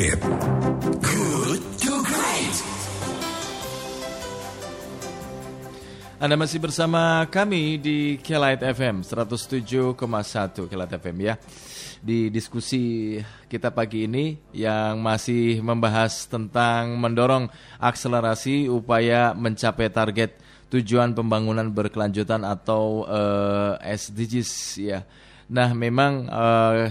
Grip. Good to Great. Anda masih bersama kami di Kelight FM 107,1 Kelight FM ya. Di diskusi kita pagi ini yang masih membahas tentang mendorong akselerasi upaya mencapai target tujuan pembangunan berkelanjutan atau uh, eh, SDGs ya. Nah, memang uh,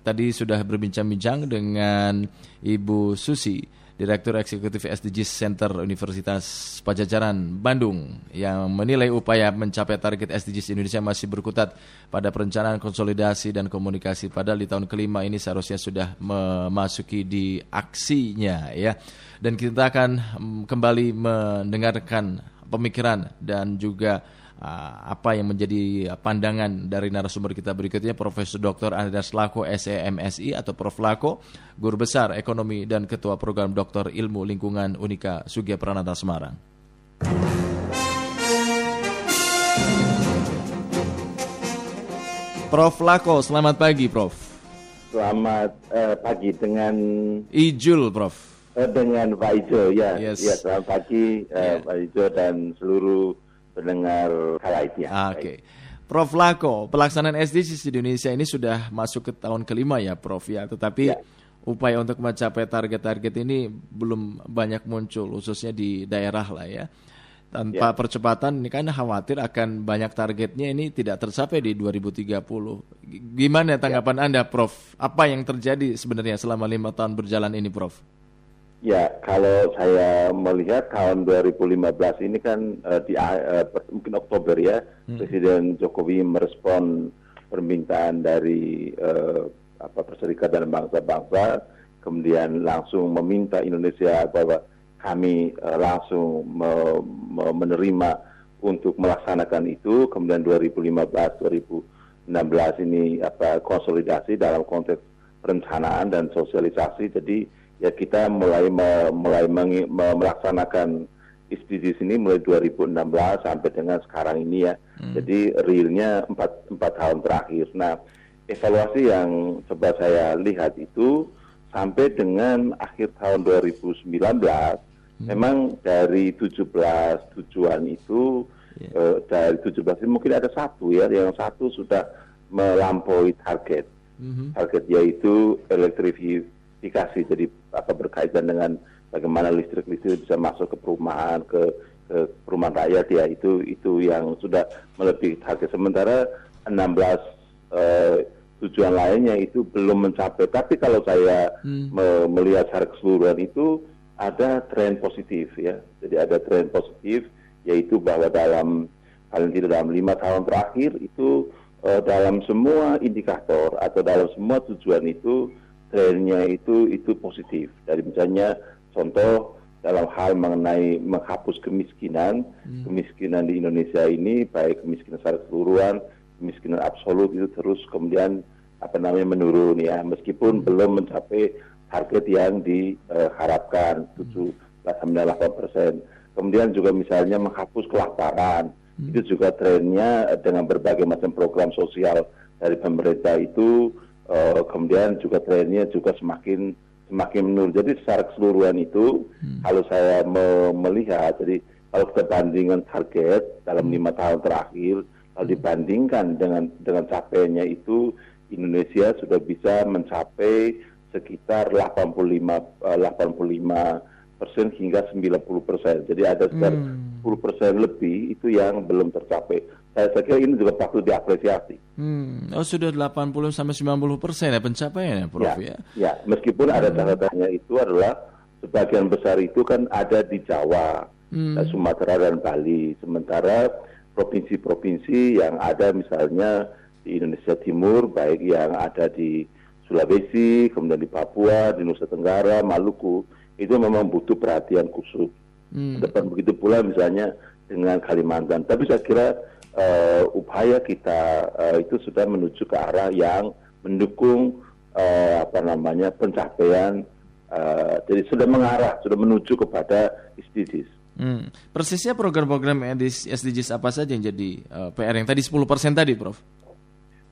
tadi sudah berbincang-bincang dengan Ibu Susi, Direktur Eksekutif SDGs Center Universitas Pajajaran Bandung yang menilai upaya mencapai target SDGs Indonesia masih berkutat pada perencanaan konsolidasi dan komunikasi padahal di tahun kelima ini seharusnya sudah memasuki di aksinya ya. Dan kita akan mm, kembali mendengarkan pemikiran dan juga apa yang menjadi pandangan dari narasumber kita berikutnya Profesor Dr. Andreas Lako SEMSI atau Prof Lako, Guru Besar Ekonomi dan Ketua Program Doktor Ilmu Lingkungan Unika Sugia Pranata Semarang. Prof Lako, selamat pagi Prof. Selamat uh, pagi dengan Ijul Prof. Uh, dengan Pak Ijo ya. Yes. Ya, selamat pagi uh, yeah. Pak Ijo dan seluruh pendengar kala itu ya. Ah, oke. Okay. Prof Lako, pelaksanaan SDGs di Indonesia ini sudah masuk ke tahun kelima ya Prof ya, tetapi ya. upaya untuk mencapai target-target ini belum banyak muncul, khususnya di daerah lah ya. Tanpa ya. percepatan ini kan khawatir akan banyak targetnya ini tidak tercapai di 2030. Gimana tanggapan ya. Anda Prof? Apa yang terjadi sebenarnya selama lima tahun berjalan ini Prof? Ya, kalau saya melihat tahun 2015 ini kan uh, di uh, mungkin Oktober ya, hmm. Presiden Jokowi merespon permintaan dari uh, apa Perserikatan Bangsa-Bangsa, kemudian langsung meminta Indonesia bahwa kami uh, langsung me me menerima untuk melaksanakan itu. Kemudian 2015, 2016 ini apa konsolidasi dalam konteks perencanaan dan sosialisasi. Jadi ya kita mulai me, mulai meng, me, melaksanakan SDGs ini mulai 2016 sampai dengan sekarang ini ya. Hmm. Jadi realnya empat empat tahun terakhir. Nah, evaluasi yang coba saya lihat itu sampai dengan akhir tahun 2019 hmm. memang dari 17 tujuan itu yeah. eh, dari 17 ini mungkin ada satu ya yang satu sudah melampaui target. Hmm. Target yaitu elektrifikasi jadi apa berkaitan dengan bagaimana listrik-listrik bisa masuk ke perumahan ke ke perumahan rakyat ya itu itu yang sudah melebihi target. Sementara 16 eh, tujuan lainnya itu belum mencapai. Tapi kalau saya hmm. me melihat secara keseluruhan itu ada tren positif ya. Jadi ada tren positif yaitu bahwa dalam paling tidak dalam lima tahun terakhir itu eh, dalam semua indikator atau dalam semua tujuan itu trennya itu itu positif. Dari misalnya contoh dalam hal mengenai menghapus kemiskinan, hmm. kemiskinan di Indonesia ini baik kemiskinan secara keseluruhan, kemiskinan absolut itu terus kemudian apa namanya menurun ya, meskipun hmm. belum mencapai target yang diharapkan tujuh sampai delapan persen. Kemudian juga misalnya menghapus kelaparan, hmm. itu juga trennya dengan berbagai macam program sosial dari pemerintah itu uh, kemudian juga trennya juga semakin semakin menurun. Jadi secara keseluruhan itu hmm. kalau saya me melihat, jadi kalau kita bandingkan target dalam hmm. lima tahun terakhir, kalau hmm. dibandingkan dengan dengan capainya itu Indonesia sudah bisa mencapai sekitar 85 uh, 85 persen hingga 90 persen. Jadi ada sekitar hmm. 10 persen lebih itu yang belum tercapai. Saya, saya kira ini juga patut diapresiasi. Hmm. Oh sudah 80 sampai 90 persen ya pencapaiannya, Prof ya? Ya, ya. meskipun hmm. ada catatannya itu adalah sebagian besar itu kan ada di Jawa, hmm. Sumatera dan Bali. Sementara provinsi-provinsi yang ada misalnya di Indonesia Timur, baik yang ada di Sulawesi, kemudian di Papua, di Nusa Tenggara, Maluku, itu memang butuh perhatian khusus. Hmm. Depan begitu pula misalnya dengan Kalimantan. Tapi saya kira uh, upaya kita uh, itu sudah menuju ke arah yang mendukung uh, apa namanya pencapaian. Uh, jadi sudah mengarah, sudah menuju kepada SDGs. Hmm. Persisnya program-program SDGs apa saja yang jadi uh, PR yang tadi 10% tadi, Prof?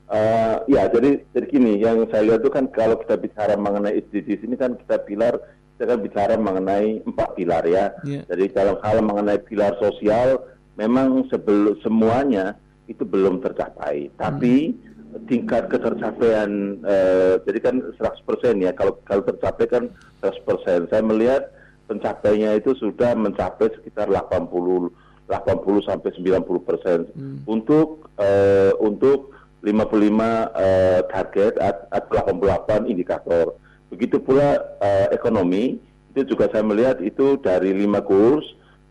Uh, ya, jadi jadi gini, yang saya lihat itu kan kalau kita bicara mengenai SDGs ini kan kita pilar, kita kan bicara mengenai empat pilar ya. Yeah. Jadi dalam hal mengenai pilar sosial, memang sebelum semuanya itu belum tercapai. Tapi tingkat ketercapaian, uh, jadi kan 100% ya, kalau kalau tercapai kan 100%. Saya melihat pencapaiannya itu sudah mencapai sekitar 80 80 sampai 90 persen Hmm. untuk uh, untuk 55 uh, target atau 88 indikator. Begitu pula uh, ekonomi itu juga saya melihat itu dari 5 goals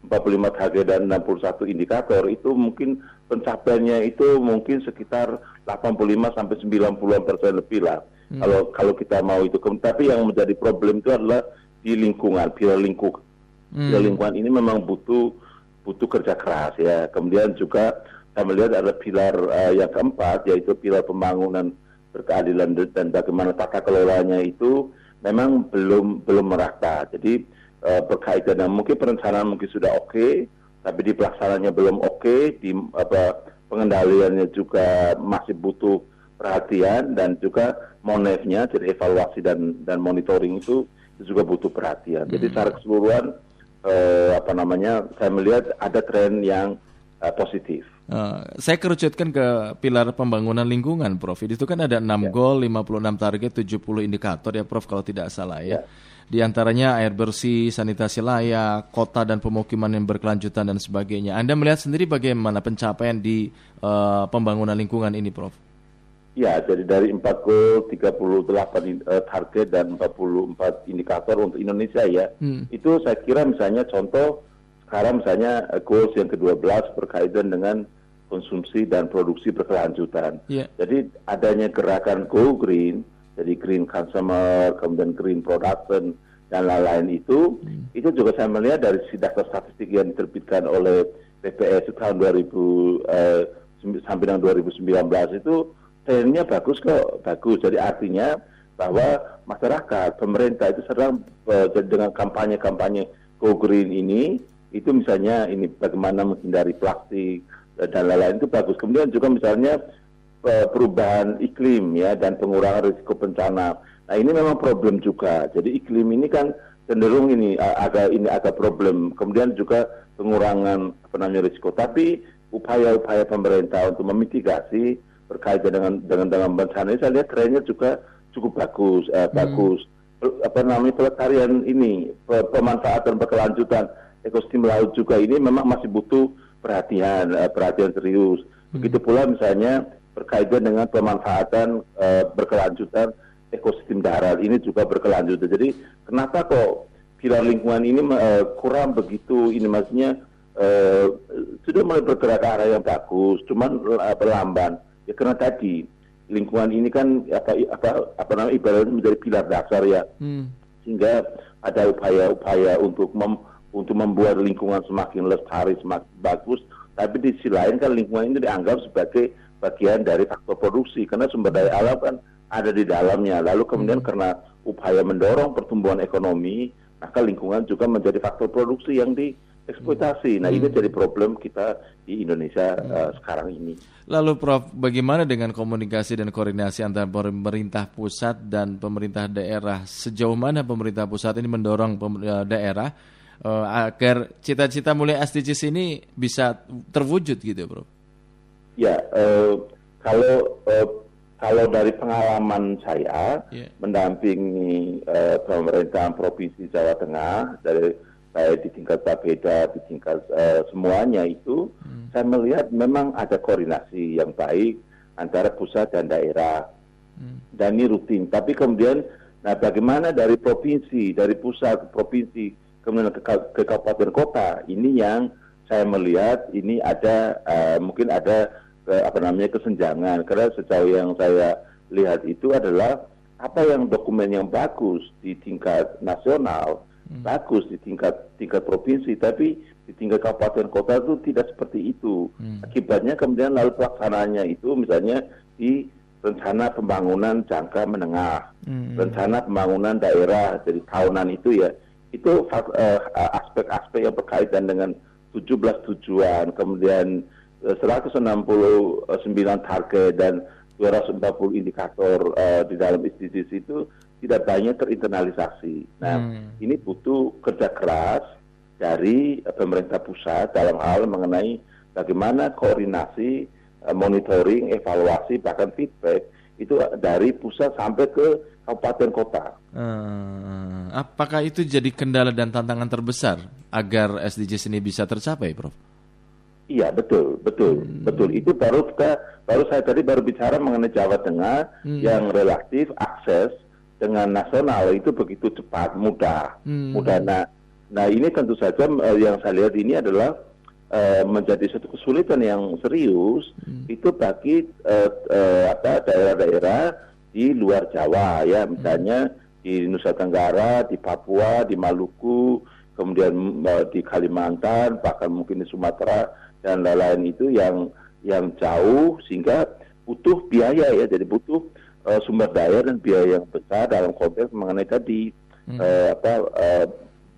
45 target dan 61 indikator itu mungkin pencapaiannya itu mungkin sekitar 85 sampai 90 persen lebih lah. Hmm. Kalau kalau kita mau itu, tapi yang menjadi problem itu adalah di lingkungan, pilar lingkung. Hmm. Pilar lingkungan ini memang butuh butuh kerja keras ya. Kemudian juga saya melihat ada pilar uh, yang keempat yaitu pilar pembangunan berkeadilan dan bagaimana tata kelolanya itu memang belum belum merata. Jadi uh, berkaitan dengan mungkin perencanaan mungkin sudah oke, okay, tapi di pelaksanaannya belum oke, okay, di apa pengendaliannya juga masih butuh perhatian dan juga monefnya jadi evaluasi dan dan monitoring itu, juga butuh perhatian. Jadi secara keseluruhan uh, apa namanya saya melihat ada tren yang uh, positif. Uh, saya kerucutkan ke pilar pembangunan lingkungan, Prof. Itu kan ada 6 ya. goal, 56 target, 70 indikator ya, Prof. Kalau tidak salah ya. ya. Di antaranya air bersih, sanitasi layak, kota dan pemukiman yang berkelanjutan dan sebagainya. Anda melihat sendiri bagaimana pencapaian di uh, pembangunan lingkungan ini, Prof? Ya, jadi dari 4 goal, 38 uh, target dan 44 indikator untuk Indonesia ya. Hmm. Itu saya kira misalnya contoh sekarang misalnya uh, goals yang ke-12 berkaitan dengan konsumsi dan produksi berkelanjutan. Yeah. Jadi adanya gerakan Go Green, jadi Green Consumer, kemudian Green Production, dan lain-lain itu, hmm. itu juga saya melihat dari data statistik yang diterbitkan oleh BPS tahun 2000 eh, sampai dengan 2019 itu trennya bagus kok, bagus. Jadi artinya bahwa masyarakat, pemerintah itu sedang eh, dengan kampanye-kampanye Go Green ini, itu misalnya ini bagaimana menghindari plastik, dan lain-lain itu bagus. Kemudian juga misalnya perubahan iklim ya dan pengurangan risiko bencana. Nah ini memang problem juga. Jadi iklim ini kan cenderung ini agak ini agak problem. Kemudian juga pengurangan apa namanya risiko. Tapi upaya-upaya pemerintah untuk memitigasi berkaitan dengan dengan dengan bencana ini saya lihat trennya juga cukup bagus, eh, hmm. bagus. Apa namanya pelestarian ini pemanfaatan berkelanjutan ekosistem laut juga ini memang masih butuh perhatian uh, perhatian serius. Hmm. Begitu pula misalnya berkaitan dengan pemanfaatan uh, berkelanjutan ekosistem darat ini juga berkelanjutan. Jadi kenapa kok pilar lingkungan ini uh, kurang begitu ini maksudnya uh, sudah mulai bergerak ke arah yang bagus, cuman uh, lamban. Ya karena tadi lingkungan ini kan apa apa apa namanya ibaratnya menjadi pilar dasar ya. Hmm. Sehingga ada upaya-upaya untuk mem untuk membuat lingkungan semakin lestari, semakin bagus. Tapi di sisi lain kan lingkungan ini dianggap sebagai bagian dari faktor produksi karena sumber daya alam kan ada di dalamnya. Lalu kemudian hmm. karena upaya mendorong pertumbuhan ekonomi, maka lingkungan juga menjadi faktor produksi yang dieksploitasi. Nah, hmm. ini jadi problem kita di Indonesia hmm. uh, sekarang ini. Lalu Prof, bagaimana dengan komunikasi dan koordinasi antara pemerintah pusat dan pemerintah daerah? Sejauh mana pemerintah pusat ini mendorong daerah uh, agar cita-cita mulai SDGs ini bisa terwujud gitu, Bro? Ya, uh, kalau uh, kalau dari pengalaman saya yeah. mendampingi uh, pemerintahan provinsi Jawa Tengah dari saya di tingkat Bapeda, di tingkat uh, semuanya itu, hmm. saya melihat memang ada koordinasi yang baik antara pusat dan daerah. Hmm. Dan ini rutin. Tapi kemudian, nah bagaimana dari provinsi, dari pusat ke provinsi, kemudian ke, ke kabupaten kota ini yang saya melihat ini ada uh, mungkin ada apa namanya kesenjangan karena sejauh yang saya lihat itu adalah apa yang dokumen yang bagus di tingkat nasional hmm. bagus di tingkat tingkat provinsi tapi di tingkat kabupaten kota itu tidak seperti itu hmm. akibatnya kemudian lalu pelaksanaannya itu misalnya di rencana pembangunan jangka menengah hmm. rencana pembangunan daerah dari tahunan itu ya itu eh, aspek-aspek uh, yang berkaitan dengan 17 tujuan, kemudian 169 target dan 240 indikator uh, di dalam SDGs itu tidak banyak terinternalisasi. Nah, hmm. ini butuh kerja keras dari pemerintah pusat dalam hal mengenai bagaimana koordinasi, uh, monitoring, evaluasi, bahkan feedback itu dari pusat sampai ke kabupaten kota. Uh, apakah itu jadi kendala dan tantangan terbesar agar SDGs ini bisa tercapai, Prof? Iya betul, betul, hmm. betul. Itu baru kita, baru saya tadi baru bicara mengenai Jawa Tengah hmm. yang relatif akses dengan nasional itu begitu cepat, mudah, hmm. mudah. Nah, nah ini tentu saja uh, yang saya lihat ini adalah uh, menjadi satu kesulitan yang serius hmm. itu bagi uh, uh, apa daerah-daerah di luar Jawa ya, misalnya hmm. di Nusa Tenggara, di Papua, di Maluku, kemudian di Kalimantan, bahkan mungkin di Sumatera dan lain-lain itu yang yang jauh sehingga butuh biaya ya jadi butuh uh, sumber daya dan biaya yang besar dalam konteks mengenai tadi hmm. uh, apa uh,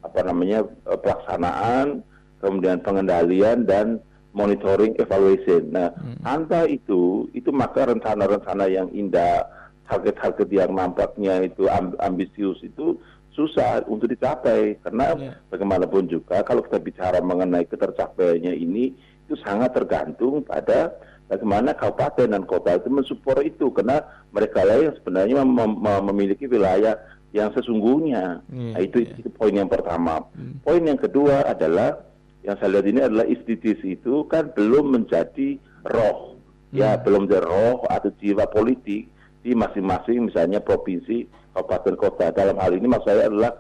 apa namanya uh, pelaksanaan kemudian pengendalian dan monitoring evaluation. Nah, hmm. tanpa itu itu maka rencana-rencana yang indah target-target yang nampaknya itu ambisius itu susah untuk dicapai karena yeah. bagaimanapun juga kalau kita bicara mengenai ketercapaiannya ini itu sangat tergantung pada bagaimana kabupaten dan kota itu mensupport itu karena mereka lah yang sebenarnya mem mem memiliki wilayah yang sesungguhnya. Yeah, nah, itu, yeah. itu poin yang pertama. Mm. Poin yang kedua adalah yang saya lihat ini adalah SDGs itu kan belum menjadi roh, ya belum menjadi roh atau jiwa politik di masing-masing misalnya provinsi, kabupaten, kota. Dalam hal ini maksud saya adalah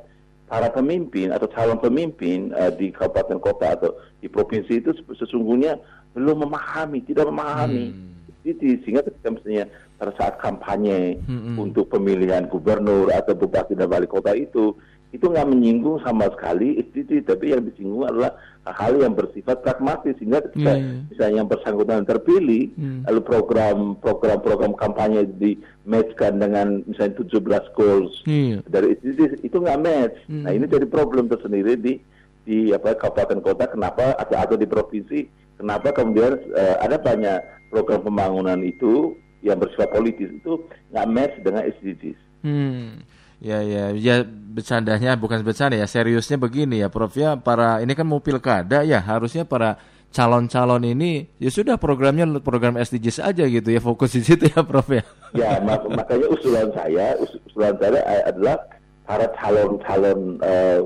para pemimpin atau calon pemimpin uh, di kabupaten kota atau di provinsi itu sesungguhnya belum memahami, tidak memahami. Hmm. Jadi sehingga ketika misalnya pada saat kampanye hmm. untuk pemilihan gubernur atau bupati dan wali kota itu itu nggak menyinggung sama sekali SDG, tapi yang disinggung adalah hal yang bersifat pragmatis sehingga ketika yeah, yeah. misalnya yang bersangkutan terpilih mm. lalu program program program kampanye di matchkan dengan misalnya 17 goals yeah. dari SDG itu nggak match. Mm. Nah ini jadi problem tersendiri di di apa kabupaten kota kenapa atau atau di provinsi kenapa kemudian uh, ada banyak program pembangunan itu yang bersifat politis itu nggak match dengan SDGs. Hmm. Ya ya ya bercandanya bukan bercanda ya seriusnya begini ya Prof ya para ini kan mau pilkada ya harusnya para calon-calon ini ya sudah programnya program SDGs aja gitu ya fokus di situ ya Prof ya. Ya mak makanya usulan saya usulan saya adalah para calon-calon uh,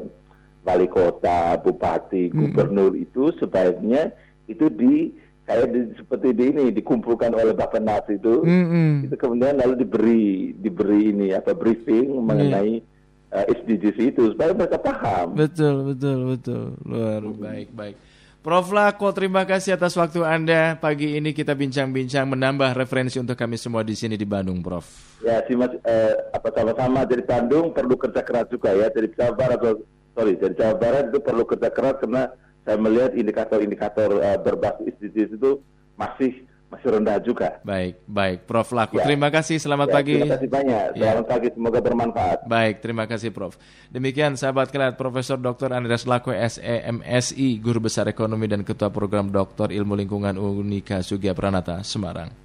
wali kota, bupati, gubernur hmm. itu sebaiknya itu di kayak di, seperti di ini dikumpulkan oleh Bapak Nas itu, mm -hmm. itu kemudian lalu diberi diberi ini apa briefing iya. mengenai yeah. uh, SDGs itu supaya mereka paham. Betul betul betul luar mm -hmm. baik baik. Prof Lako, terima kasih atas waktu Anda. Pagi ini kita bincang-bincang menambah referensi untuk kami semua di sini di Bandung, Prof. Ya, sih Mas, eh, apa sama-sama dari Bandung perlu kerja keras juga ya. Dari Jawa Barat, sorry, dari Jawa Barat itu perlu kerja keras karena saya melihat indikator-indikator uh, berbasis SDGs itu masih masih rendah juga. Baik, baik, Prof Laku. Ya. Terima kasih, selamat ya, pagi. Terima kasih banyak. Ya. Selamat pagi, semoga bermanfaat. Baik, terima kasih, Prof. Demikian, sahabat kelat Profesor Dr. Andreas Laku, SEMSI, Guru Besar Ekonomi dan Ketua Program Doktor Ilmu Lingkungan Unika Sugia Pranata, Semarang.